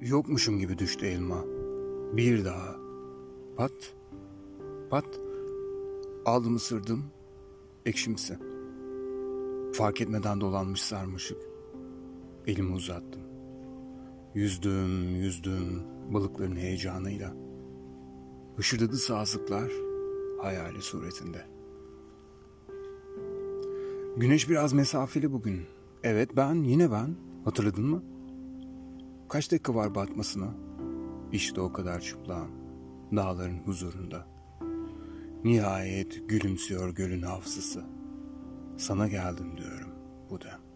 Yokmuşum gibi düştü elma. Bir daha. Pat. Pat. Aldım ısırdım. Ekşimsi. Fark etmeden dolanmış sarmaşık. Elimi uzattım. Yüzdüm, yüzdüm balıkların heyecanıyla. Hışırdadı sazlıklar hayali suretinde. Güneş biraz mesafeli bugün. Evet ben, yine ben. Hatırladın mı? Kaç dakika var batmasına? İşte o kadar çıplağım. Dağların huzurunda. Nihayet gülümsüyor gölün hafızası. Sana geldim diyorum bu dem.